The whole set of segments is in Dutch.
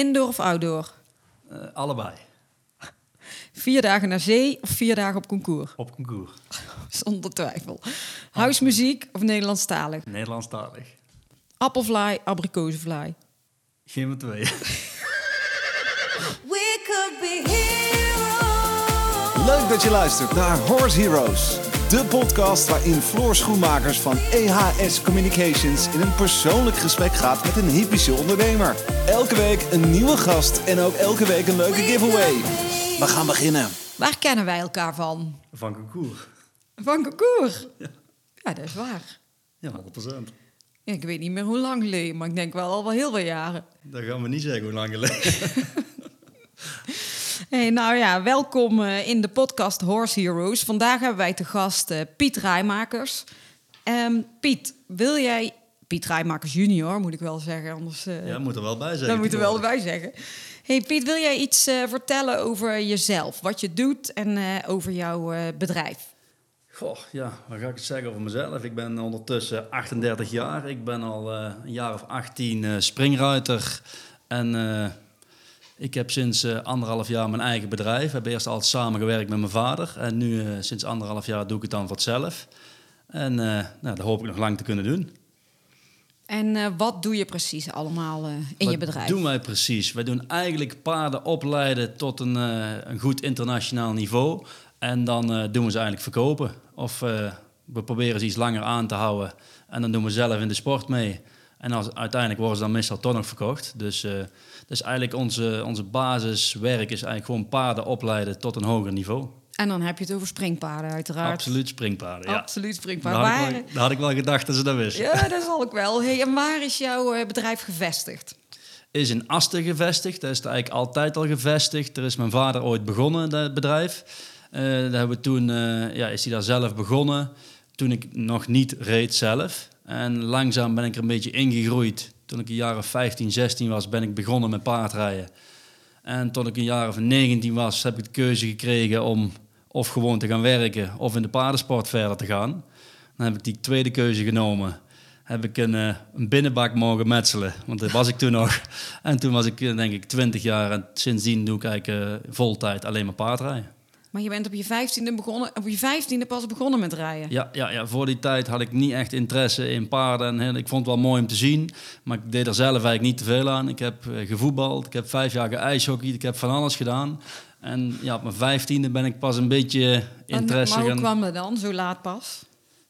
Indoor of outdoor? Uh, allebei. Vier dagen naar zee of vier dagen op concours? Op concours. Zonder twijfel. Huismuziek of Nederlandstalig? Nederlandstalig. Appelvlaai, abrikozenvlaai? Geen van twee. We could be heroes. Leuk dat je luistert naar Horse Heroes. De podcast waarin Floor Schoenmakers van EHS Communications in een persoonlijk gesprek gaat met een hypische ondernemer. Elke week een nieuwe gast en ook elke week een leuke giveaway. We gaan beginnen. Waar kennen wij elkaar van? Van concours. Van concours? Ja. Ja, dat is waar. Ja, 100%. ik weet niet meer hoe lang geleden, maar ik denk wel al wel heel veel jaren. Dat gaan we niet zeggen hoe lang geleden. Hey, nou ja, welkom eh, in de podcast Horse Heroes. Vandaag hebben wij te gast uh, Piet Rijmakers. Um, Piet, wil jij... Piet Rijmakers junior, moet ik wel zeggen. Anders, uh, ja, moet er wel bij zeggen. Dat moet er wel bij zeggen. Hey Piet, wil jij iets vertellen over jezelf? Wat je doet en over jouw bedrijf? Goh, ja, wat ga ik zeggen over mezelf? Ik ben ondertussen 38 jaar. Ik ben al een jaar of 18 springruiter. En ik heb sinds uh, anderhalf jaar mijn eigen bedrijf. Ik heb eerst altijd samengewerkt met mijn vader. En nu, uh, sinds anderhalf jaar, doe ik het dan voor zelf. En uh, nou, dat hoop ik nog lang te kunnen doen. En wat doe je precies allemaal in wat je bedrijf? Wat doen wij precies? Wij doen eigenlijk paarden opleiden tot een, een goed internationaal niveau. En dan doen we ze eigenlijk verkopen. Of we proberen ze iets langer aan te houden. En dan doen we zelf in de sport mee. En als, uiteindelijk worden ze dan meestal toch nog verkocht. Dus dus eigenlijk onze, onze basiswerk is eigenlijk gewoon paarden opleiden tot een hoger niveau. En dan heb je het over springpaarden uiteraard. Absoluut springpaarden, ja. Absoluut springpaarden. Daar had, ik wel, had ik wel gedacht dat ze dat wisten. Ja, dat zal ik wel. Hey, en waar is jouw eh, bedrijf gevestigd? Is in Asten gevestigd. Dat is eigenlijk altijd al gevestigd. Er is mijn vader ooit begonnen, dat bedrijf. Uh, daar hebben we toen, uh, ja, is hij daar zelf begonnen. Toen ik nog niet reed zelf. En langzaam ben ik er een beetje ingegroeid toen ik een jaar of 15, 16 was, ben ik begonnen met paardrijden. En toen ik een jaar of 19 was, heb ik de keuze gekregen om of gewoon te gaan werken of in de paardensport verder te gaan. Dan heb ik die tweede keuze genomen. Heb ik een, uh, een binnenbak mogen metselen, want dat was ik toen nog. En toen was ik eh, denk ik 20 jaar en sindsdien doe ik eigenlijk uh, vol tijd alleen maar paardrijden. Maar je bent op je vijftiende begonnen, op je vijftiende pas begonnen met rijden. Ja, ja, ja, voor die tijd had ik niet echt interesse in paarden. En ik vond het wel mooi om te zien, maar ik deed er zelf eigenlijk niet te veel aan. Ik heb uh, gevoetbald, ik heb vijf jaar geijshockeyd, ik heb van alles gedaan. En ja, op mijn vijftiende ben ik pas een beetje interesse gaan... Maar hoe kwam dat dan, zo laat pas?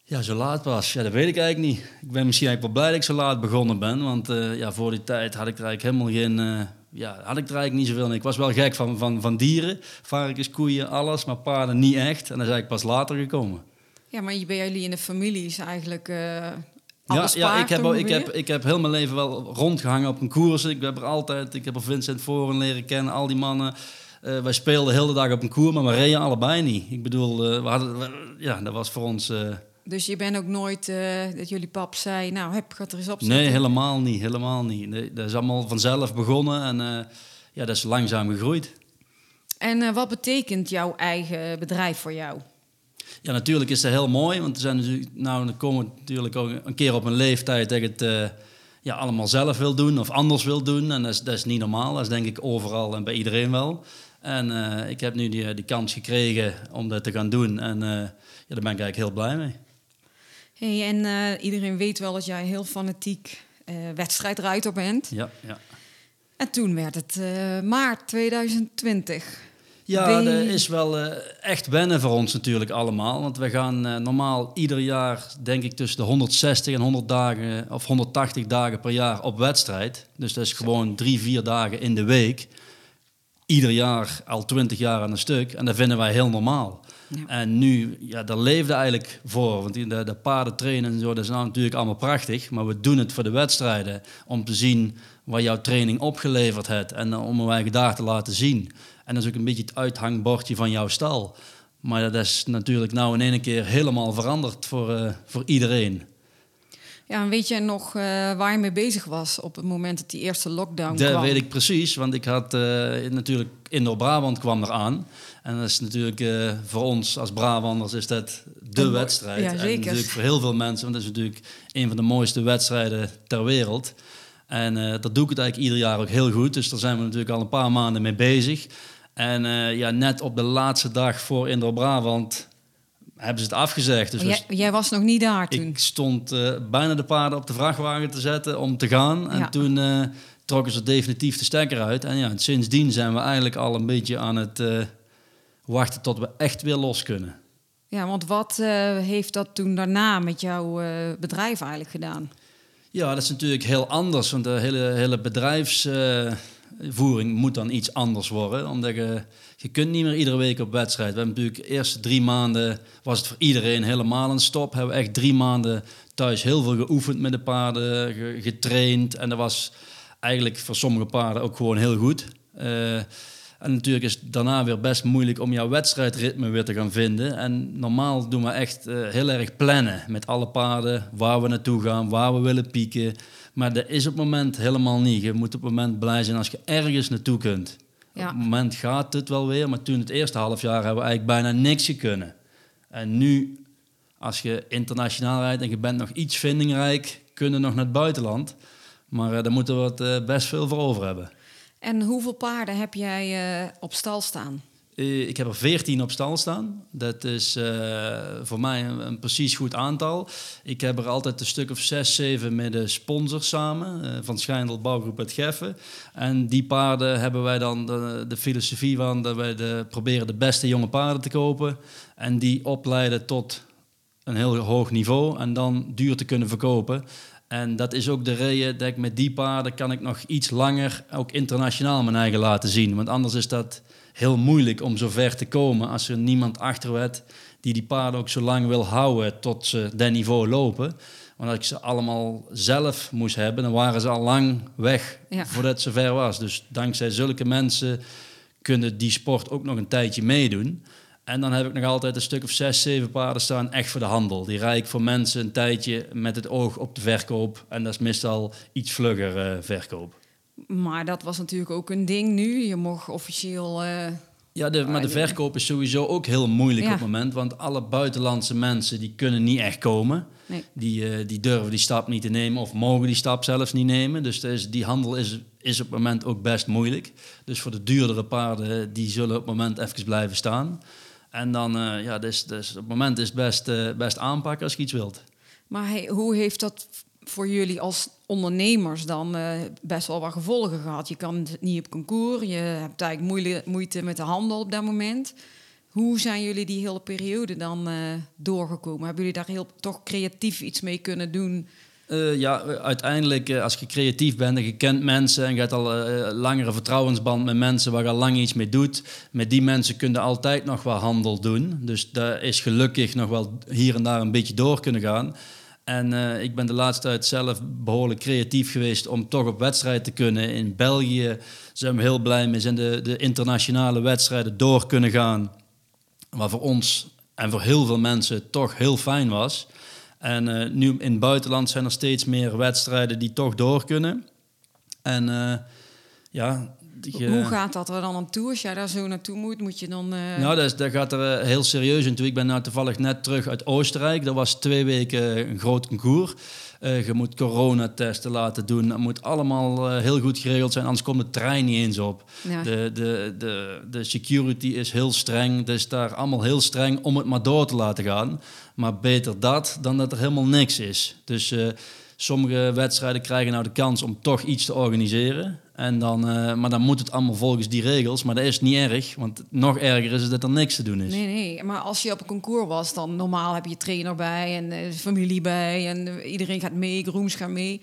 Ja, zo laat pas. Ja, dat weet ik eigenlijk niet. Ik ben misschien eigenlijk wel blij dat ik zo laat begonnen ben. Want uh, ja, voor die tijd had ik er eigenlijk helemaal geen... Uh, ja, had ik er eigenlijk niet zoveel in. Ik was wel gek van, van, van dieren, varkens, koeien, alles, maar paarden niet echt. En dat is eigenlijk pas later gekomen. Ja, maar bij jullie in de familie is eigenlijk uh, ja, ja, ik heb, ik, heb, ik heb heel mijn leven wel rondgehangen op een koers. Ik heb er altijd, ik heb er Vincent Voren leren kennen, al die mannen. Uh, wij speelden de hele dag op een koer, maar we reden allebei niet. Ik bedoel, uh, we hadden, ja, dat was voor ons... Uh, dus je bent ook nooit uh, dat jullie pap zei, nou, heb, gaat er eens op Nee, helemaal niet, helemaal niet. Nee, dat is allemaal vanzelf begonnen en uh, ja, dat is langzaam gegroeid. En uh, wat betekent jouw eigen bedrijf voor jou? Ja, natuurlijk is dat heel mooi, want er zijn natuurlijk, nou, dan komen natuurlijk ook een keer op een leeftijd dat ik het ja, allemaal zelf wil doen of anders wil doen. En dat is, dat is niet normaal, dat is denk ik overal en bij iedereen wel. En ik heb nu die, die kans gekregen om dat te gaan doen en ja, daar ben ik eigenlijk heel blij mee. Hey, en uh, iedereen weet wel dat jij heel fanatiek uh, wedstrijdruiter bent. Ja, ja. En toen werd het uh, maart 2020. Ja, dat is wel echt wennen voor ons natuurlijk allemaal. Want we gaan normaal ieder jaar, denk ik, tussen de 160 en 100 dagen of 180 dagen per jaar op wedstrijd. Dus dat is gewoon drie, vier dagen in de week. Ieder jaar al 20 jaar aan een stuk. En dat vinden wij heel normaal. En nu, ja, daar leefde eigenlijk voor. Want de, de paarden trainen en zo, dat is nou natuurlijk allemaal prachtig. Maar we doen het voor de wedstrijden. Om te zien wat jouw training opgeleverd heeft. En om hem eigenlijk daar te laten zien. En dat is ook een beetje het uithangbordje van jouw stal. Maar dat is natuurlijk nou in één keer helemaal veranderd voor, uh, voor iedereen. Ja, en weet je nog uh, waar je mee bezig was op het moment dat die eerste lockdown dat kwam? Dat weet ik precies, want ik had uh, natuurlijk Indoor Brabant kwam eraan. En dat is natuurlijk uh, voor ons als Brabanders is dat de en, wedstrijd. Ja, zeker. En natuurlijk voor heel veel mensen, want dat is natuurlijk een van de mooiste wedstrijden ter wereld. En dat doe ik het eigenlijk ieder jaar ook heel goed. Dus daar zijn we natuurlijk al een paar maanden mee bezig. En ja, net op de laatste dag voor Indo-Brabant hebben ze het afgezegd. Dus jij, jij, was nog niet daar toen? Ik stond uh, bijna de paarden op de vrachtwagen te zetten om te gaan. En toen trokken ze definitief de stekker uit. En ja, sindsdien zijn we eigenlijk al een beetje aan het wachten tot we echt weer los kunnen. Ja, want wat heeft dat toen daarna met jouw bedrijf eigenlijk gedaan? Ja, dat is natuurlijk heel anders, want de hele, hele bedrijfsvoering moet dan iets anders worden. Omdat je, je kunt niet meer iedere week op wedstrijd. We hebben natuurlijk de eerste drie maanden, was het voor iedereen helemaal een stop. Hebben we echt drie maanden thuis heel veel geoefend met de paarden, getraind. En dat was eigenlijk voor sommige paarden ook gewoon heel goed. Uh, en natuurlijk is het daarna weer best moeilijk om jouw wedstrijdritme weer te gaan vinden. En normaal doen we echt uh, heel erg plannen met alle paarden, waar we naartoe gaan, waar we willen pieken. Maar dat is op het moment helemaal niet. Je moet op het moment blij zijn als je ergens naartoe kunt. Ja. Op het moment gaat het wel weer, maar toen het eerste half jaar hebben we eigenlijk bijna niks kunnen. En nu, als je internationaal rijdt en je bent nog iets vindingrijk, kunnen nog naar het buitenland. Maar uh, daar moeten we het uh, best veel voor over hebben. En hoeveel paarden heb jij uh, op stal staan? Uh, ik heb er 14 op stal staan. Dat is uh, voor mij een, precies goed aantal. Ik heb er altijd een stuk of 6, 7 met de sponsors samen. van Schijndel Bouwgroep uit Geffen. En die paarden hebben wij dan de, de filosofie van... dat wij de, proberen de beste jonge paarden te kopen. En die opleiden tot een heel hoog niveau. En dan duur te kunnen verkopen. En dat is ook de reden dat ik met die paarden kan ik nog iets langer ook internationaal mijn eigen laten zien. Want anders is dat heel moeilijk om zo ver te komen als er niemand achter werd die die paarden ook zo lang wil houden tot ze dat niveau lopen. Want als ik ze allemaal zelf moest hebben, dan waren ze al lang weg voordat het zover was. Dus dankzij zulke mensen kunnen die sport ook nog een tijdje meedoen. En dan heb ik nog altijd een stuk of zes, zeven paarden staan echt voor de handel. Die rijd ik voor mensen een tijdje met het oog op de verkoop. En dat is meestal iets vlugger uh, verkoop. Maar dat was natuurlijk ook een ding nu. Je mocht officieel... Uh... Ja, de, maar de verkoop is sowieso ook heel moeilijk op het moment. Want alle buitenlandse mensen die kunnen niet echt komen. Nee. Die, uh, die durven die stap niet te nemen of mogen die stap zelfs niet nemen. Dus is, die handel is, is op het moment ook best moeilijk. Dus voor de duurdere paarden, die zullen op het moment even blijven staan. En dan, uh, ja, dus, dus op het moment is het best, uh, best aanpakken als je iets wilt. Maar hey, hoe heeft dat voor jullie als ondernemers dan uh, best wel wat gevolgen gehad? Je kan niet op concours, je hebt eigenlijk moeite, met de handel op dat moment. Hoe zijn jullie die hele periode dan doorgekomen? Hebben jullie daar heel, toch creatief iets mee kunnen doen uh, ja, uiteindelijk, als je creatief bent en je kent mensen en je hebt al een langere vertrouwensband met mensen waar je al lang iets mee doet, met die mensen kun je altijd nog wel handel doen. Dus daar is gelukkig nog wel hier en daar een beetje door kunnen gaan. En ik ben de laatste tijd zelf behoorlijk creatief geweest om toch op wedstrijd te kunnen. In België zijn we heel blij mee, zijn de, de internationale wedstrijden door kunnen gaan. Wat voor ons en voor heel veel mensen toch heel fijn was. En uh, nu in het buitenland zijn er steeds meer wedstrijden die toch door kunnen. En uh, ja... Hoe gaat dat er dan aan toe? Als jij daar zo naartoe moet, moet je dan... Uh... Nou, dat, dat gaat er heel serieus in toe. Ik ben nou toevallig net terug uit Oostenrijk. Dat was twee weken een groot concours. Uh, je moet coronatesten laten doen. Dat moet allemaal uh, heel goed geregeld zijn, anders komt de trein niet eens op. Ja. De, de, de, de security is heel streng. Dus daar allemaal heel streng om het maar door te laten gaan. Maar beter dat dan dat er helemaal niks is. Dus sommige wedstrijden krijgen nou de kans om toch iets te organiseren. En dan, uh, maar dan moet het allemaal volgens die regels. Maar dat is niet erg, want nog erger is het dat er niks te doen is. Nee, nee. Maar als je op een concours was, dan normaal heb je trainer bij en uh, familie bij. En iedereen gaat mee, grooms gaan mee.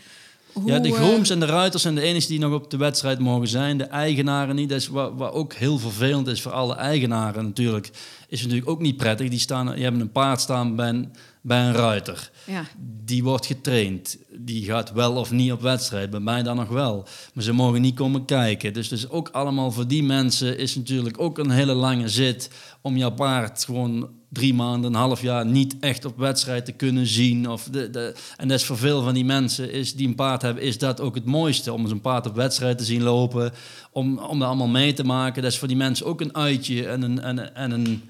Hoe, ja, de grooms en de ruiters zijn de enige die nog op de wedstrijd mogen zijn. De eigenaren niet. Dat is wat, wat ook heel vervelend is voor alle eigenaren natuurlijk. Is natuurlijk ook niet prettig. Die, staan, die hebben een paard staan bij bij een ruiter. Ja. Die wordt getraind. Die gaat wel of niet op wedstrijd. Bij mij dan nog wel. Maar ze mogen niet komen kijken. Dus, dus ook allemaal voor die mensen is natuurlijk ook een hele lange zit om jouw paard gewoon drie maanden, een half jaar niet echt op wedstrijd te kunnen zien. Of de, de, en dat is voor veel van die mensen is, die een paard hebben, is dat ook het mooiste. Om zijn paard op wedstrijd te zien lopen, om, om dat allemaal mee te maken. Dat is voor die mensen ook een uitje en een, en, en een,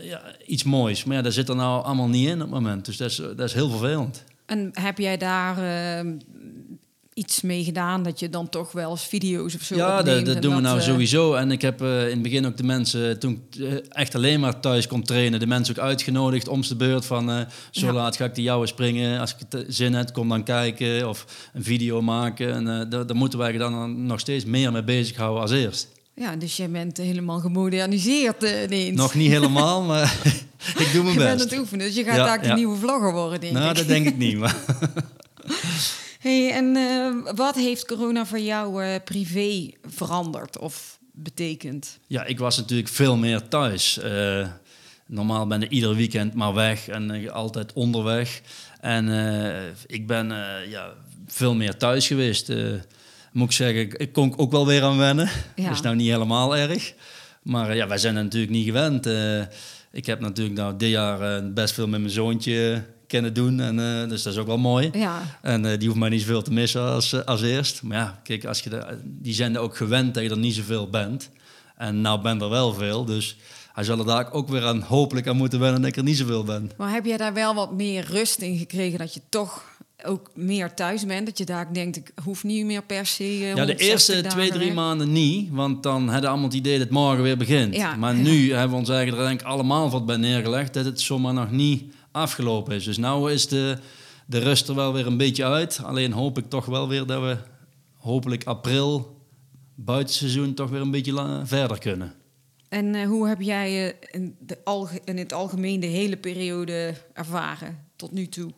ja, iets moois. Maar ja, daar zit er nou allemaal niet in op het moment. Dus dat is, dat is heel vervelend. En heb jij daar uh, iets mee gedaan dat je dan toch wel eens video's of zo Ja, dat, doen we nou eh, sowieso. En ik heb eh, in het begin ook de mensen, toen ik eh, echt alleen maar thuis kon trainen, de mensen ook uitgenodigd om de beurt van eh, zo Ja. laat ga ik die jouwe springen. Als ik het eh, zin heb, kom dan kijken of een video maken. En eh, daar, daar moeten wij dan nog steeds meer mee bezighouden als eerst. Ja, dus jij bent helemaal gemoderniseerd eh, ineens. Nog niet helemaal, maar ik doe mijn Je bent aan best. het oefenen, dus je gaat Ja, ja. een nieuwe vlogger worden, denk Nou, ik. dat denk ik niet. Maar Hey, en eh, wat heeft corona voor jou eh, privé veranderd of betekend? Ja, ik was natuurlijk veel meer thuis. Normaal ben ik ieder weekend maar weg en altijd onderweg. En ik ben ja, veel meer thuis geweest. Moet ik zeggen, ik, kon ook wel weer aan wennen. Ja. Dat is nou niet helemaal erg. Maar eh, ja, wij zijn er natuurlijk niet gewend. Eh, ik heb natuurlijk nou dit jaar eh, best veel met mijn zoontje kunnen doen. En, dus dat is ook wel mooi. Ja, En die hoeft mij niet zoveel te missen als, als eerst. Maar ja, kijk, als je de, die zijn er ook gewend dat je er niet zoveel bent. En nou ben er wel veel, dus hij zal er daar ook weer aan hopelijk aan moeten wennen dat ik er niet zoveel ben. maar heb jij daar wel wat meer rust in gekregen dat je toch ook meer thuis bent? Dat je daar denkt, ik hoef niet meer per se eh, Ja, de 160 eerste twee, drie weg. maanden niet, want dan hadden allemaal het idee dat het morgen weer begint. Ja, maar ja. nu hebben we ons eigenlijk er denk ik allemaal wat bij neergelegd dat het zomaar nog niet afgelopen is. Dus nu is de, de rust er wel weer een beetje uit. Alleen hoop ik toch wel weer dat we hopelijk april, buitenseizoen, toch weer een beetje verder kunnen. En eh, hoe heb jij eh, in, de alge- in het algemeen de hele periode ervaren tot nu toe?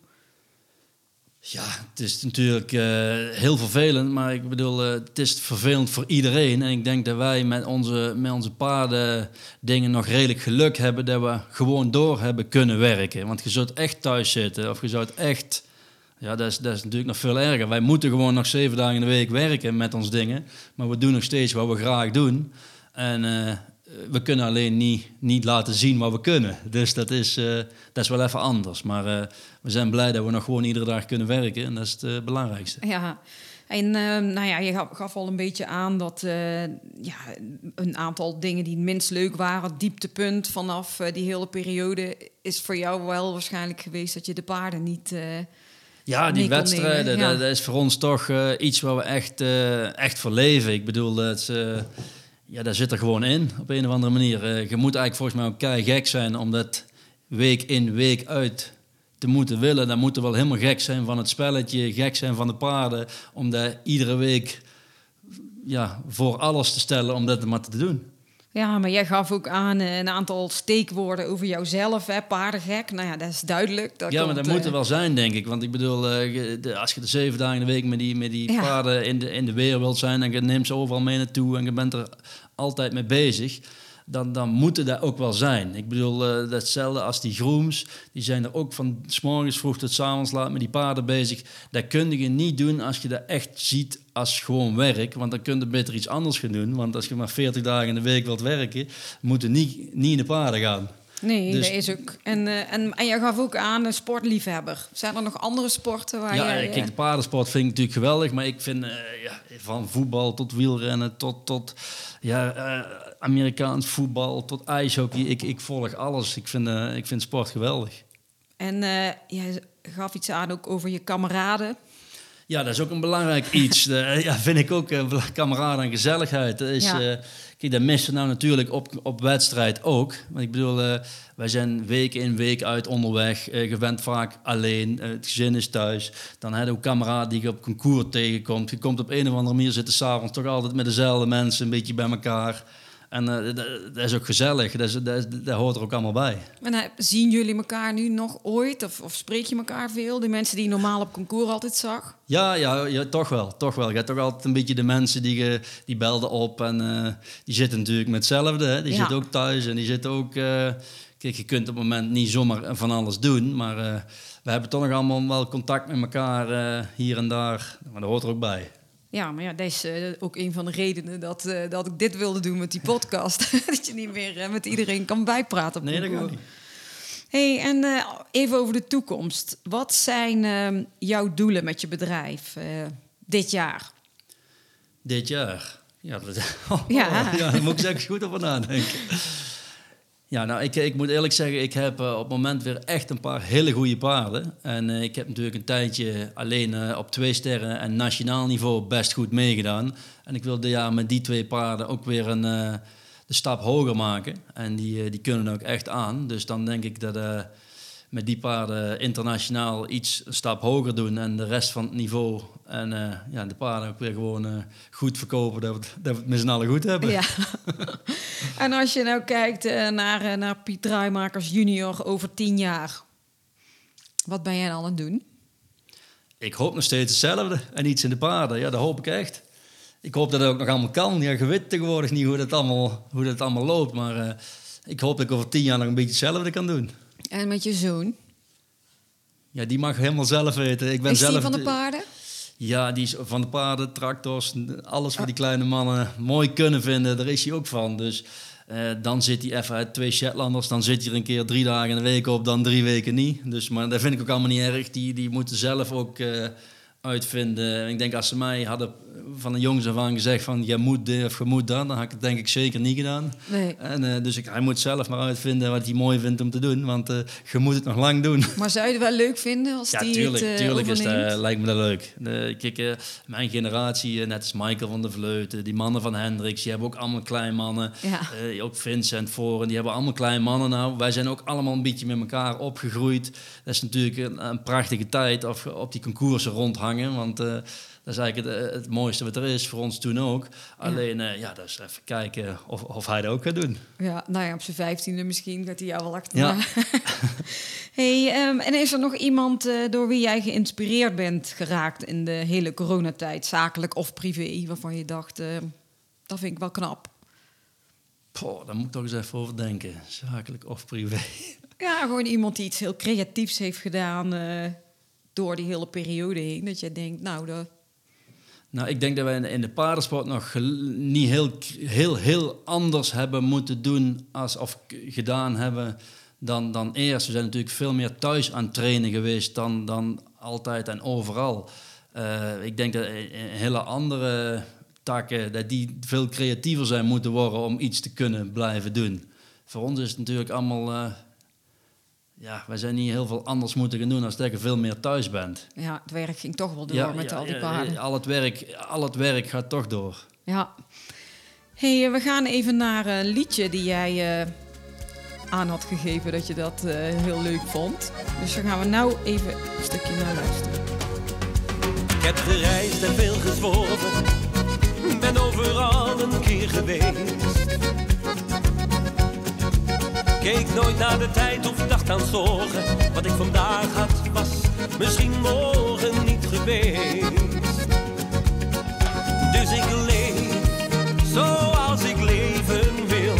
Ja, het is natuurlijk eh, heel vervelend, maar ik bedoel, eh, het is vervelend voor iedereen. En ik denk dat wij met onze, met onze paarden dingen nog redelijk geluk hebben dat we gewoon door hebben kunnen werken. Want je zou echt thuis zitten of je zou het echt... Ja, dat is, dat is natuurlijk nog veel erger. Wij moeten gewoon nog zeven dagen in de week werken met ons dingen. Maar we doen nog steeds wat we graag doen. En eh, we kunnen alleen niet, niet laten zien wat we kunnen. Dus dat is, eh, dat is wel even anders. Maar eh, we zijn blij dat we nog gewoon iedere dag kunnen werken. En dat is het eh, belangrijkste. Ja, en eh, nou ja, je gaf, gaf al een beetje aan dat eh, ja, een aantal dingen die minst leuk waren, het dieptepunt vanaf eh, die hele periode, is voor jou wel waarschijnlijk geweest dat je de paarden niet. eh, Ja, die wedstrijden, ja. dat, dat is voor ons toch eh, iets waar we echt, eh, echt voor leven. Ik bedoel, dat, is, eh, ja, daar zit er gewoon in op een of andere manier. Eh, je moet eigenlijk volgens mij ook kei gek zijn om dat week in, week uit te moeten willen. Dan moeten we wel helemaal gek zijn van het spelletje, gek zijn van de paarden. Om dat iedere week ja, voor alles te stellen om dat maar te doen. Ja, maar jij gaf ook aan eh, een aantal steekwoorden over jouzelf, hè, paardengek. Nou ja, dat is duidelijk. Dat ja, maar dat moet er eh, wel zijn, denk ik. Want ik bedoel, eh, de- als je de zeven dagen in de week met die, met die Ja. paarden in de, in de weer wilt zijn... en je neemt ze overal mee naartoe en je bent er altijd mee bezig... dan, dan moet het dat ook wel zijn. Ik bedoel, eh, datzelfde als die grooms. Die zijn er ook van s morgens vroeg tot s avonds laat met die paarden bezig. Dat kun je niet doen als je dat echt ziet als gewoon werk. Want dan kun je beter iets anders gaan doen. Want als je maar 40 dagen in de week wilt werken... moet je niet, niet in de paarden gaan. Nee, Dus- dat is ook. En, eh, en, en jij gaf ook aan een sportliefhebber. Zijn er nog andere sporten waar Ja, jij... kijk, eh, de paardensport vind ik natuurlijk geweldig, maar ik vind eh, ja, van voetbal tot wielrennen tot, tot ja, eh, Amerikaans voetbal tot ijshockey. Ik, ik volg alles. Ik vind, eh, ik vind sport geweldig. En eh, jij gaf iets aan ook over je kameraden. Ja, dat is ook een belangrijk iets. Eh, ja, vind ik ook, uh, kameraden en gezelligheid. Dat is, Ja. eh, kijk, dat missen nou natuurlijk op, op wedstrijd ook. Want ik bedoel, eh, wij zijn week in, week uit onderweg. Eh, je bent vaak alleen, eh, het gezin is thuis. Dan heb je ook kameraden die je op concours tegenkomt. Je komt op een of andere manier zitten s'avonds toch altijd met dezelfde mensen een beetje bij elkaar. En eh, dat, dat is ook gezellig. Dat, is, dat, is- dat hoort er ook allemaal bij. En eh, zien jullie elkaar nu nog ooit? Of, of spreek je elkaar veel? De mensen die je normaal op concours altijd zag? Ja, ja, ja, toch wel. Toch wel. Je hebt toch altijd een beetje de mensen die, je- die belden op. En eh, die zitten natuurlijk met hetzelfde. Hè. Die Ja. zitten ook thuis en die zitten ook... kijk, je kunt op het moment niet zomaar van alles doen. Maar we hebben toch nog allemaal wel contact met elkaar hier en daar. Maar dat hoort er ook bij. Ja, maar ja, dat is eh, ook een van de redenen dat, eh, dat ik dit wilde doen met die podcast. dat je niet meer eh, met iedereen kan bijpraten op Nee, dat gaat niet. Hey, en even over de toekomst. Wat zijn eh, jouw doelen met je bedrijf dit jaar? Dit jaar. Ja, dat, Ja. ja, daar moet ik eens goed over nadenken. Ja, nou, ik, ik moet eerlijk zeggen, ik heb uh, op het moment weer echt een paar hele goede paarden. En uh, ik heb natuurlijk een tijdje alleen uh, op twee sterren en nationaal niveau best goed meegedaan. En ik wilde ja, met die twee paarden ook weer een, de stap hoger maken. En die, die kunnen ook echt aan. Dus dan denk ik dat met die paarden internationaal iets een stap hoger doen en de rest van het niveau en uh, ja, de paarden ook weer gewoon uh, goed verkopen, dat we, het, dat we het met z'n allen goed hebben. Ja. en als je nou kijkt uh, naar, naar Piet Draaimakers junior over tien jaar, wat ben jij dan aan het doen? Ik hoop nog steeds hetzelfde en iets in de paarden. Ja, dat hoop ik echt. Ik hoop dat het ook nog allemaal kan. Ja, je weet tegenwoordig niet hoe dat allemaal, hoe dat allemaal loopt, maar ik hoop dat ik over tien jaar nog een beetje hetzelfde kan doen. En met je zoon? Ja, die mag helemaal zelf weten. Ik ben is zelf die van de paarden? Ja, die is van de paarden, tractors, alles wat die kleine mannen mooi kunnen vinden, daar is hij ook van. Dus uh, dan zit hij even uit twee Shetlanders, dan zit hij er een keer drie dagen in de week op, dan drie weken niet. Dus, maar dat vind ik ook allemaal niet erg. Die, die moeten zelf ook uh, uitvinden. Ik denk als ze mij hadden van een jongens af aan gezegd van je moet dit of je moet dat, dan had ik het denk ik zeker niet gedaan. Nee. En, uh, dus ik, hij moet zelf maar uitvinden wat hij mooi vindt om te doen, want uh, je moet het nog lang doen. Maar zou je het wel leuk vinden als ja, die tuurlijk, het uh, tuurlijk is dat, lijkt me dat leuk. kijk, mijn generatie, net als Michael van der Vleuten, die mannen van Hendricks, die hebben ook allemaal klein mannen. Ja. ook Vincent voor, die hebben allemaal klein mannen nou. Wij zijn ook allemaal een beetje met elkaar opgegroeid. Dat is natuurlijk een, een prachtige tijd of op die concoursen rondhangen, want dat is eigenlijk het, het, mooiste wat er is, voor ons toen ook. Alleen, ja, uh, ja dat is even kijken of, of hij dat ook gaat doen. Ja, nou ja, op zijn vijftiende misschien gaat hij jou wel achterna. Ja. hey, um, en is er nog iemand uh, door wie jij geïnspireerd bent geraakt in de hele coronatijd, zakelijk of privé, waarvan je dacht, uh, dat vind ik wel knap? Poh, daar moet ik toch eens even over denken, zakelijk of privé. Ja, gewoon iemand die iets heel creatiefs heeft gedaan door die hele periode heen. Dat je denkt, nou, dat nou, ik denk dat wij in de paardensport nog niet heel, heel, heel anders hebben moeten doen als, of gedaan hebben dan, dan eerst. We zijn natuurlijk veel meer thuis aan het trainen geweest dan, dan altijd en overal. Uh, ik denk dat in hele andere takken dat die veel creatiever zijn moeten worden om iets te kunnen blijven doen. Voor ons is het natuurlijk allemaal uh, ja, wij zijn niet heel veel anders moeten gaan doen als dat je veel meer thuis bent. Ja, het werk ging toch wel door ja, met ja, al die paarden. Al het, werk, al het werk gaat toch door. Ja. hey, we gaan even naar een liedje die jij uh, aan had gegeven dat je dat uh, heel leuk vond. Dus daar gaan we nou even een stukje naar luisteren. Ik heb gereisd en veel gezworven, ben overal een keer geweest. Keek nooit naar de tijd of dacht aan zorgen. Wat ik vandaag had, was misschien morgen niet geweest. Dus ik leef zoals ik leven wil.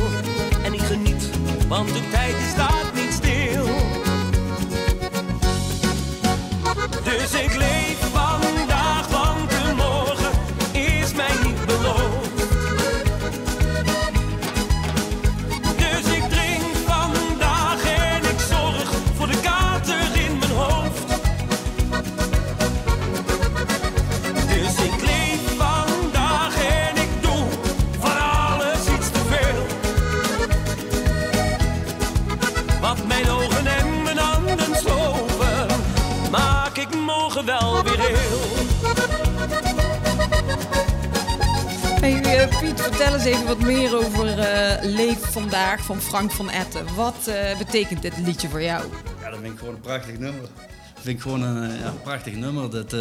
En ik geniet, want de tijd staat niet vertel eens even wat meer over uh, Leef Vandaag van Frank van Etten. Wat uh, betekent dit liedje voor jou? Ja, dat vind ik gewoon een prachtig nummer. Dat vind ik gewoon een, ja, een prachtig nummer. Dat,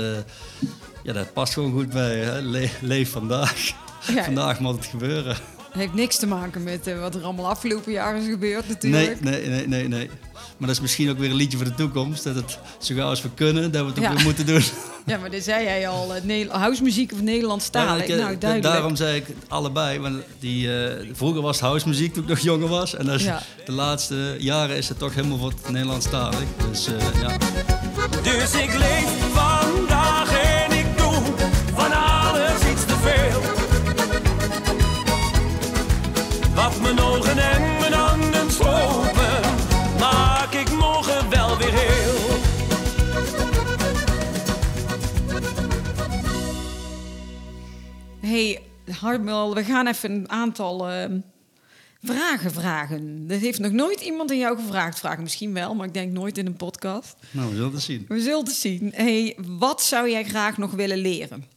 ja, dat past gewoon goed bij hè? Le Leef Vandaag. Ja. Vandaag moet het gebeuren. Het heeft niks te maken met uh, wat er allemaal afgelopen jaar is gebeurd natuurlijk. Nee, nee, nee, nee, nee. Maar dat is misschien ook weer een liedje voor de toekomst. Dat het zo gauw als we kunnen, dat we het ook Ja. weer moeten doen. Ja, maar dat zei jij al. Uh, Housemuziek of Nederlandstalig. Ja, ik, eh, nou, duidelijk. Daarom zei ik allebei. Want die, eh, vroeger was het housemuziek toen ik nog jonger was. En dat is- Ja. de laatste jaren is het toch helemaal voor het Nederlandstalig. Dus eh, ja. Dus ik leef Wat mijn ogen en mijn handen slopen, maak ik morgen wel weer heel. hey, Hartmel, we gaan even een aantal ehm, Vragen, vragen. Dat heeft nog nooit iemand aan jou gevraagd. Vragen misschien wel, maar ik denk nooit in een podcast. Nou, we zullen het zien. We zullen het zien. Hey, wat zou jij graag nog willen leren?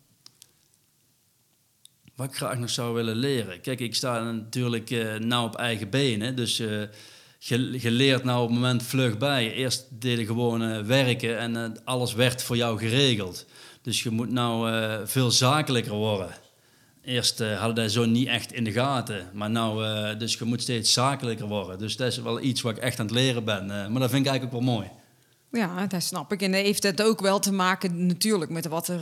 Wat ik graag nog zou willen leren. Kijk, ik sta natuurlijk uh, nou op eigen benen. Dus uh, je, leert nou op het moment vlug bij. Eerst deden gewoon uh, werken en alles werd voor jou geregeld. Dus je moet nou veel zakelijker worden. Eerst hadden wij zo niet echt in de gaten. Maar nou, dus je moet steeds zakelijker worden. Dus dat is wel iets wat ik echt aan het leren ben. maar dat vind ik eigenlijk ook wel mooi. Ja, dat snap ik. En heeft het ook wel te maken natuurlijk met wat er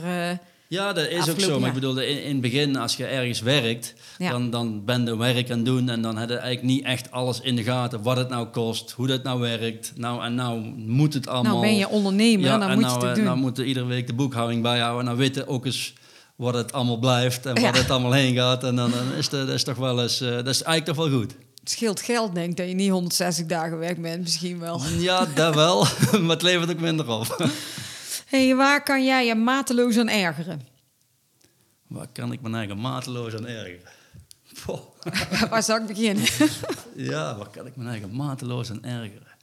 ja, dat is ook zo. Maar ik bedoel, in, in het begin, als je ergens werkt, dan, dan ben je werk aan het doen en dan heb je eigenlijk niet echt alles in de gaten. Wat het nou kost, hoe dat nou werkt. Nou, en nou moet het allemaal... Nou ben je ondernemer, ja, dan moet nou, je het eh, doen. Nou moeten iedere week de boekhouding bijhouden en dan weten ook eens wat het allemaal blijft en waar het allemaal heen gaat. En dan, dan is dat is toch wel eens, uh, dat is eigenlijk toch wel goed. Het scheelt geld, denk ik, dat je niet 160 dagen werk bent, misschien wel. Ja, dat wel, maar het levert ook minder op. hey, waar kan jij je mateloos aan ergeren? Waar kan ik mijn eigen mateloos aan ergeren? waar zou ik beginnen? ja, waar kan ik mijn eigen mateloos aan ergeren?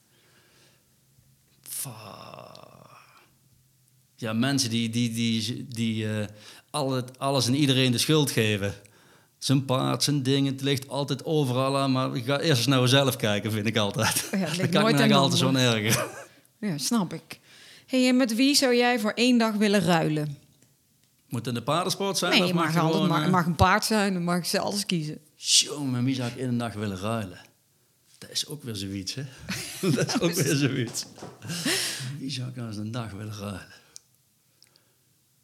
Ja, mensen die, die, die, die uh, alles en iedereen de schuld geven. Zijn paard, zijn dingen, het ligt altijd overal aan. Maar ik ga eerst eens naar mezelf kijken, vind ik altijd. Oh ja, kan ik me altijd zo'n ergeren. Ja, snap ik. Hey, en met wie zou jij voor één dag willen ruilen? Moet het een paardensport zijn? Nee, of mag, mag, gewoon, mag, mag, een paard zijn, dan mag ik ze alles kiezen. Jongen, met wie zou ik in een dag willen ruilen? Dat is ook weer zoiets, hè? dat is ook weer zoiets. wie zou ik nou eens een dag willen ruilen?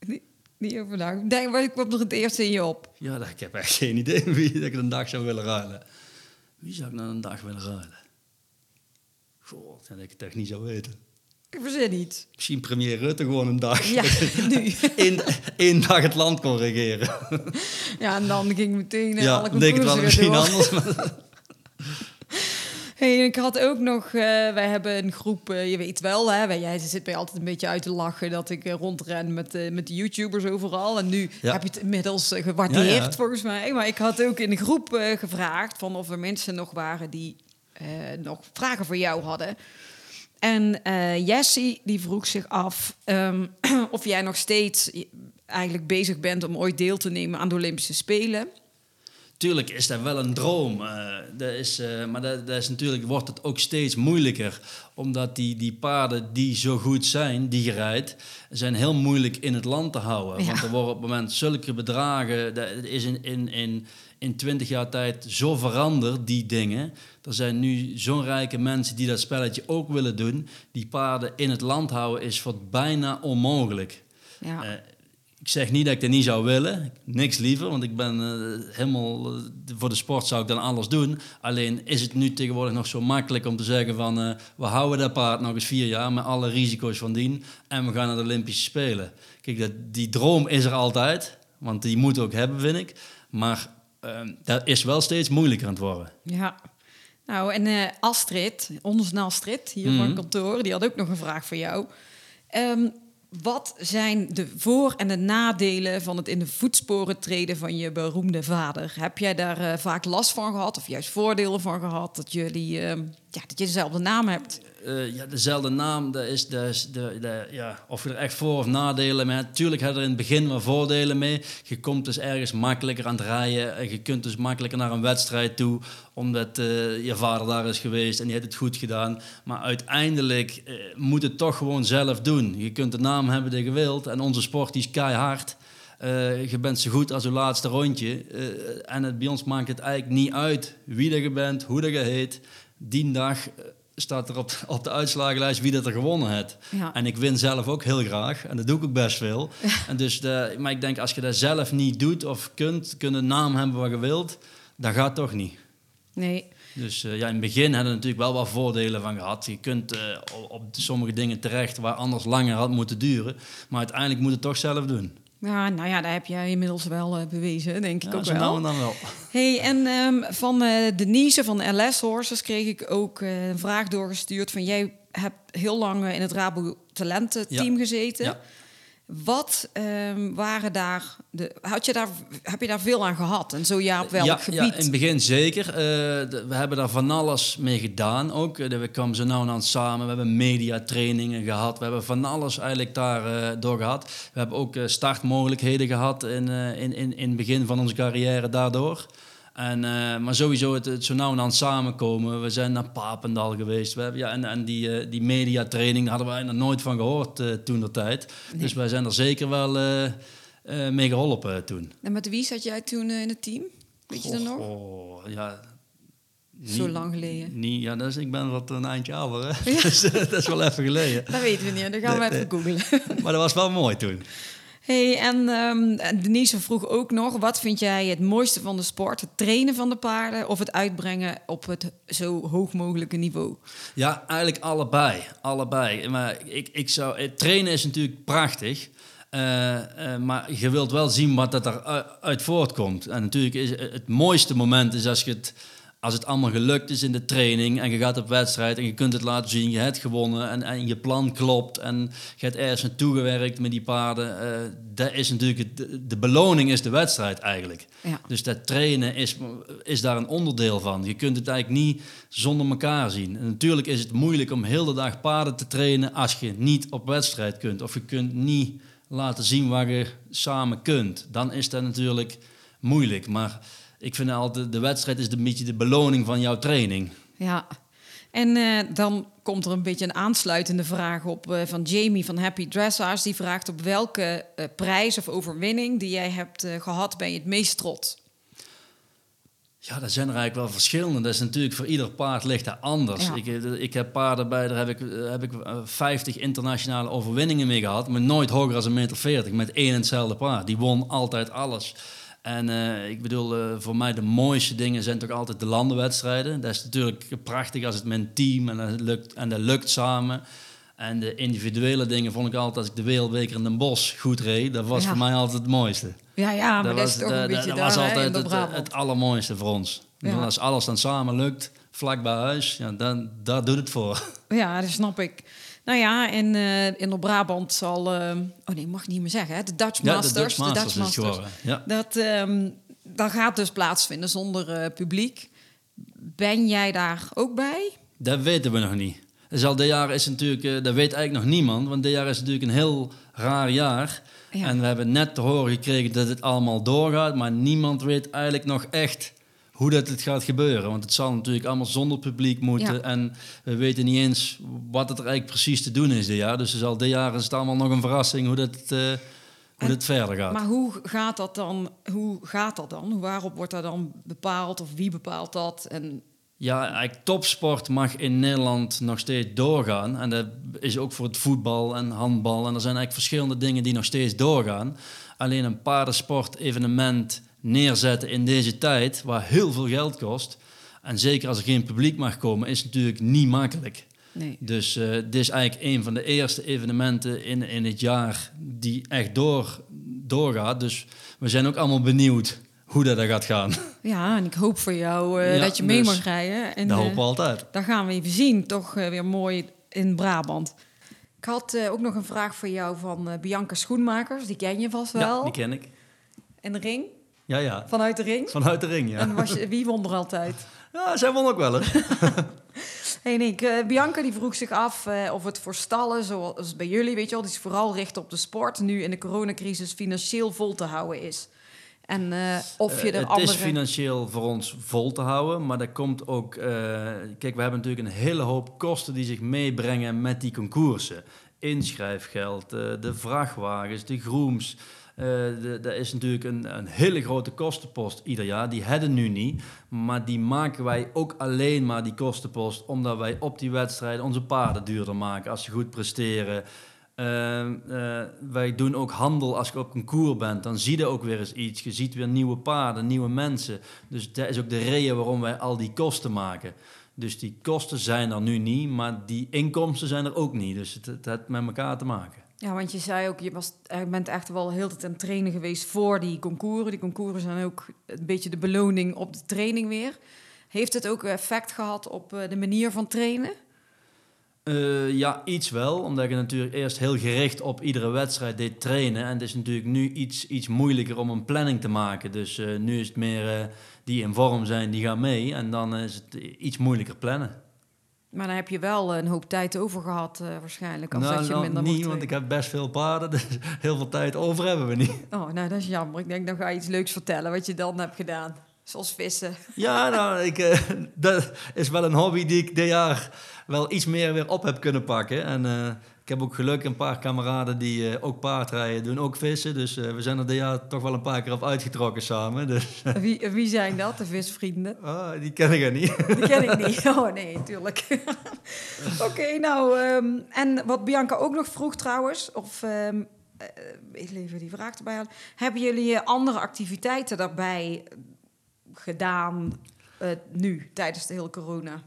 Niet, niet over Denk, wat kwam nog het eerste in je op? Ja, ik heb echt geen idee wie ik een dag zou willen ruilen. Wie zou ik nou een dag willen ruilen? God, dat ik het echt niet zou weten. Ik verzin niet. Misschien premier Rutte gewoon een dag. Ja, nu. Eén, dag het land kon regeren. Ja, en dan ging meteen ja, alle denk het wel misschien anders. Hey, ik had ook nog, uh, wij hebben een groep, uh, je weet wel, hè, jij zit mij altijd een beetje uit te lachen dat ik rondren met, met de YouTubers overal. En nu ja. heb je het inmiddels gewaardeerd ja, ja. volgens mij. Maar ik had ook in de groep gevraagd van of er mensen nog waren die nog vragen voor jou hadden. En uh, Jessie die vroeg zich af um, of jij nog steeds eigenlijk bezig bent om ooit deel te nemen aan de Olympische Spelen. Tuurlijk is dat wel een droom. Uh, dat is, uh, maar dat, dat, is natuurlijk wordt het ook steeds moeilijker. Omdat die, die paarden die zo goed zijn, die je rijdt, zijn heel moeilijk in het land te houden. Ja. Want er worden op het moment zulke bedragen. Dat is in, in, in, in 20 jaar tijd zo veranderd, die dingen. Er zijn nu zo'n rijke mensen die dat spelletje ook willen doen. Die paarden in het land houden is voor bijna onmogelijk. Ja. Uh, ik zeg niet dat ik dat niet zou willen. Niks liever, want ik ben uh, helemaal... Uh, voor de sport zou ik dan alles doen. Alleen is het nu tegenwoordig nog zo makkelijk om te zeggen van... Uh, we houden dat paard nog eens vier jaar met alle risico's van dien. En we gaan naar de Olympische Spelen. Kijk, dat, die droom is er altijd. Want die moet ook hebben, vind ik. Maar ehm, dat is wel steeds moeilijker aan het worden. Ja. Nou, en Astrid, onze Astrid, hier mm -hmm. van kantoor... die had ook nog een vraag voor jou. Um, wat zijn de voor- en de nadelen van het in de voetsporen treden van je beroemde vader? Heb jij daar uh, vaak last van gehad of juist voordelen van gehad dat, jullie, uh, ja, dat je dezelfde naam hebt? Uh, ja, dezelfde naam, dat is, dat de, de, ja, of je er echt voor- of nadelen mee hebt. Tuurlijk je er in het begin wel voordelen mee. Je komt dus ergens makkelijker aan het rijden. En je kunt dus makkelijker naar een wedstrijd toe, omdat uh, je vader daar is geweest en die heeft het goed gedaan. Maar uiteindelijk uh, moet het toch gewoon zelf doen. Je kunt de naam hebben die je wilt en onze sport is keihard. Je bent zo goed als je laatste rondje. en het, bij ons maakt het eigenlijk niet uit wie dat je bent, hoe dat je heet. Die dag staat er op, op de uitslagenlijst wie dat er gewonnen heeft. Ja. En ik win zelf ook heel graag. En dat doe ik ook best veel. En dus de, maar ik denk, als je dat zelf niet doet of kunt, kun een naam hebben wat je wilt, dat gaat toch niet. Nee. Dus uh, ja, in het begin hadden we natuurlijk wel wat voordelen van gehad. Je kunt uh, op sommige dingen terecht waar anders langer had moeten duren. Maar uiteindelijk moet het toch zelf doen. Ja, nou ja, daar heb jij inmiddels wel uh, bewezen, denk ik ja, ook wel. Nou dan wel. Hey, en um, van uh, Denise van LS Horses kreeg ik ook uh, een vraag doorgestuurd van jij hebt heel lang in het Rabo Talententeam ja. gezeten. Ja. Wat ehm, waren daar de, had je daar, heb je daar veel aan gehad? En zo ja, op welk ja, gebied? Ja, in het begin zeker. Eh, de- we hebben daar van alles mee gedaan ook. Eh, we kwamen zo nou en dan samen. We hebben mediatrainingen gehad. We hebben van alles eigenlijk daar eh, door gehad. We hebben ook startmogelijkheden gehad in, in, in, in het begin van onze carrière daardoor. En, eh, maar sowieso het, het zo nou en dan samenkomen. We zijn naar Papendal geweest. We hebben, ja, en en die, eh, die mediatraining hadden wij nog nooit van gehoord eh, toen de tijd. Dus wij zijn er zeker wel mee geholpen toen. En met wie zat jij toen in het team? Weet je dat nog? Oh, ja. Zo lang geleden. Niet, ja, dus ik ben wat een eindje ouder. Hè? Dus, dat is wel even geleden. Dat weten we niet, dan gaan we even googlen. Maar dat was wel mooi toen. Hey, en ehm, en Denise vroeg ook nog, wat vind jij het mooiste van de sport? Het trainen van de paarden of het uitbrengen op het zo hoog mogelijke niveau? Ja, eigenlijk allebei. Allebei. Maar ik, ik zou, het trainen is natuurlijk prachtig. Eh, eh, maar je wilt wel zien wat dat eruit voortkomt. En natuurlijk is het mooiste moment is als je het als het allemaal gelukt is in de training en je gaat op wedstrijd en je kunt het laten zien, je hebt gewonnen en, en je plan klopt en je hebt ergens naartoe gewerkt met die paarden, dat is natuurlijk de beloning is de wedstrijd eigenlijk. Ja. Dus dat trainen is, is daar een onderdeel van. Je kunt het eigenlijk niet zonder elkaar zien. En natuurlijk is het moeilijk om heel de dag paarden te trainen als je niet op wedstrijd kunt of je kunt niet laten zien waar je samen kunt. Dan is dat natuurlijk moeilijk, maar ik vind altijd, de wedstrijd is een beetje de beloning van jouw training. Ja, en eh, dan komt er een beetje een aansluitende vraag op eh, van Jamie van Happy Dressage. Die vraagt op welke eh, prijs of overwinning die jij hebt eh, gehad ben je het meest trots? Ja, dat zijn er eigenlijk wel verschillende. Dat is natuurlijk voor ieder paard ligt dat anders. Ja. Ik, ik heb paarden bij, daar heb ik, heb ik eh, 50 internationale overwinningen mee gehad, maar nooit hoger dan een meter 40 met één en hetzelfde paard. Die won altijd alles. En eh, ik bedoel, eh, voor mij de mooiste dingen zijn toch altijd de landenwedstrijden. Dat is natuurlijk prachtig als het met een team en dat lukt, en dat lukt samen. En de individuele dingen vond ik altijd als ik de Wereldbeker in Den Bosch goed reed. Dat was Ja. voor mij altijd het mooiste. Ja, ja, maar dat, is toch een dat- beetje dat daar, was altijd het, Brabant. het allermooiste voor ons. Ja. Als alles dan samen lukt, vlak bij huis, ja, dan, daar doet het voor. Ja, dat snap ik. Nou ja, en eh, in de Brabant zal... eh, oh nee, mag ik niet meer zeggen, hè? De Dutch Ja, Masters. de Dutch Masters. Ja. Dat, ehm, dat gaat dus plaatsvinden zonder eh, publiek. Ben jij daar ook bij? Dat weten we nog niet. Dus al dit jaar is natuurlijk, dat weet eigenlijk nog niemand, want dit jaar is natuurlijk een heel raar jaar. Ja. En we hebben net te horen gekregen dat het allemaal doorgaat, maar niemand weet eigenlijk nog echt hoe dat het gaat gebeuren. Want het zal natuurlijk allemaal zonder publiek moeten Ja. en we weten niet eens wat het er eigenlijk precies te doen is dit jaar. Dus het al dit jaar is het allemaal nog een verrassing hoe dat, eh, hoe En- dat verder gaat. Maar hoe gaat dat dan? Hoe gaat dat dan? Waarop wordt dat dan bepaald? Of wie bepaalt dat? En Ja, eigenlijk topsport mag in Nederland nog steeds doorgaan. En dat is ook voor het voetbal en handbal. En er zijn eigenlijk verschillende dingen die nog steeds doorgaan. Alleen een paardensport-evenement neerzetten in deze tijd, waar heel veel geld kost. En zeker als er geen publiek mag komen, is natuurlijk niet makkelijk. nee. Dus eh, dit is eigenlijk een van de eerste evenementen in, in het jaar die echt door, doorgaat. Dus we zijn ook allemaal benieuwd hoe dat er gaat gaan. Ja, en ik hoop voor jou eh, Ja, dat je mee dus mag rijden. En, dat eh, hopen we altijd. Dat gaan we even zien. Toch weer mooi in Brabant. Ik had ook nog een vraag voor jou van Bianca Schoenmakers. Die ken je vast wel. Ja, die ken ik. En de ring? Ja, ja. Vanuit de ring? Vanuit de ring, ja. En was je, wie won er altijd? Ja, zij won ook wel eens. Hey Nick, eh, Bianca die vroeg zich af eh, of het voor stallen, zoals bij jullie, weet je wel, die zich vooral richt op de sport, nu in de coronacrisis financieel vol te houden is. En eh, of je er het andere... is financieel voor ons vol te houden, maar dat komt ook... kijk, we hebben natuurlijk een hele hoop kosten die zich meebrengen met die concoursen. Inschrijfgeld, de vrachtwagens, de grooms. Eh, dat is natuurlijk een, een hele grote kostenpost ieder jaar. Die hebben nu niet, maar die maken wij ook alleen maar, die kostenpost... omdat wij op die wedstrijden onze paarden duurder maken als ze goed presteren... Ehm, eh, wij doen ook handel als je op een koer bent. Dan zie je ook weer eens iets. Je ziet weer nieuwe paarden, nieuwe mensen. Dus dat is ook de reden waarom wij al die kosten maken. Dus die kosten zijn er nu niet, maar die inkomsten zijn er ook niet. Dus het, het heeft met elkaar te maken. Ja, want je zei ook, je, was, je bent echt wel heel tijd aan het trainen geweest voor die concours. Die concours zijn ook een beetje de beloning op de training weer. Heeft het ook effect gehad op eh, de manier van trainen? Uh, ja, iets wel. Omdat ik natuurlijk eerst heel gericht op iedere wedstrijd deed trainen. En het is natuurlijk nu iets, iets moeilijker om een planning te maken. Dus nu is het meer die in vorm zijn, die gaan mee. En dan is het iets moeilijker plannen. Maar dan heb je wel een hoop tijd over gehad waarschijnlijk. Als nou, dat je nou, minder niet, want ik heb best veel paarden. Dus heel veel tijd over hebben we niet. Oh, nou dat is jammer. Ik denk, dan ga je iets leuks vertellen wat je dan hebt gedaan. Zoals vissen. Ja, nou, ik, dat is wel een hobby die ik dit jaar wel iets meer weer op heb kunnen pakken. En uh, heb ook geluk een paar kameraden die uh, ook paardrijden, doen ook vissen. Dus uh, we zijn er dit jaar toch wel een paar keer op uitgetrokken samen. Dus, wie, wie zijn dat, de visvrienden? Oh, die ken ik er niet. Die ken ik niet. Oh nee, natuurlijk. Oké, okay, nou, um, en wat Bianca ook nog vroeg trouwens, of... Um, even die vraag erbij halen. Hebben jullie andere activiteiten daarbij gedaan nu, tijdens de hele corona?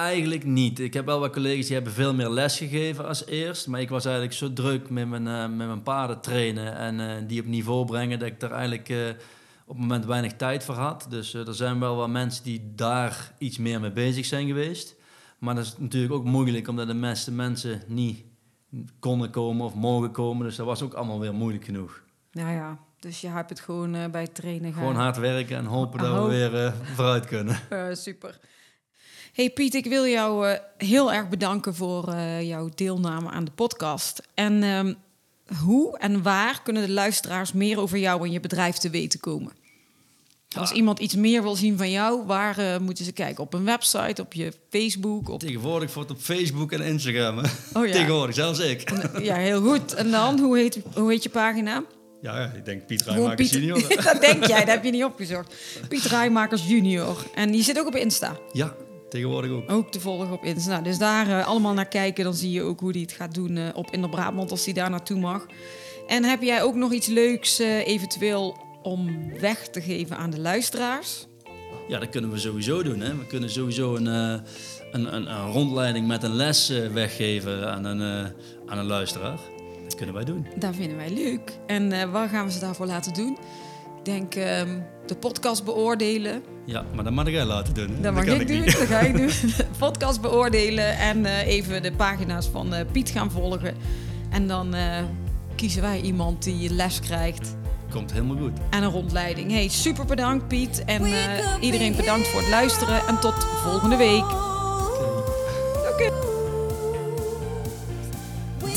Eigenlijk niet. Ik heb wel wat collega's die hebben veel meer les gegeven als eerst. Maar ik was eigenlijk zo druk met mijn, uh, met mijn paarden trainen en uh, die op niveau brengen dat ik daar eigenlijk uh, op het moment weinig tijd voor had. Dus er zijn wel wat mensen die daar iets meer mee bezig zijn geweest. Maar dat is natuurlijk ook moeilijk omdat de meeste mensen niet konden komen of mogen komen. Dus dat was ook allemaal weer moeilijk genoeg. Nou ja, dus je hebt het gewoon bij trainen Gewoon hard werken en hopen dat we weer vooruit kunnen. super. Hey Piet, ik wil jou uh, heel erg bedanken voor uh, jouw deelname aan de podcast. En um, hoe en waar kunnen de luisteraars meer over jou en je bedrijf te weten komen? Als iemand iets meer wil zien van jou, waar uh, moeten ze kijken? Op een website, op je Facebook? Op... Tegenwoordig wordt op Facebook en Instagram. Oh, ja. Tegenwoordig, zelfs ik. Ja, heel goed. En dan, hoe heet, hoe heet je pagina? Ja, ik denk Piet Rijmakers Piet... junior. dat denk jij, dat heb je niet opgezocht. Piet Rijmakers junior. En die zit ook op Insta. Ja, Tegenwoordig ook. Ook te volgen op Insta. Nou, dus daar uh, allemaal naar kijken. Dan zie je ook hoe hij het gaat doen uh, op Inder Brabant als hij daar naartoe mag. En heb jij ook nog iets leuks uh, eventueel om weg te geven aan de luisteraars? Ja, dat kunnen we sowieso doen. Hè. We kunnen sowieso een, een, een, een, rondleiding met een les weggeven aan een, aan een luisteraar. Dat kunnen wij doen. Dat vinden wij leuk. En waar gaan we ze daarvoor laten doen? Ik denk um, de podcast beoordelen. Ja, maar dat mag jij laten doen. Dat mag ik, ik doen, dat ga ik doen. De podcast beoordelen en uh, even de pagina's van uh, Piet gaan volgen. En dan uh, kiezen wij iemand die les krijgt. Komt helemaal goed. En een rondleiding. Hey, super bedankt Piet. En iedereen bedankt voor het luisteren. En tot volgende week.